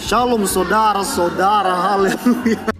Shalom saudara-saudara, haleluya.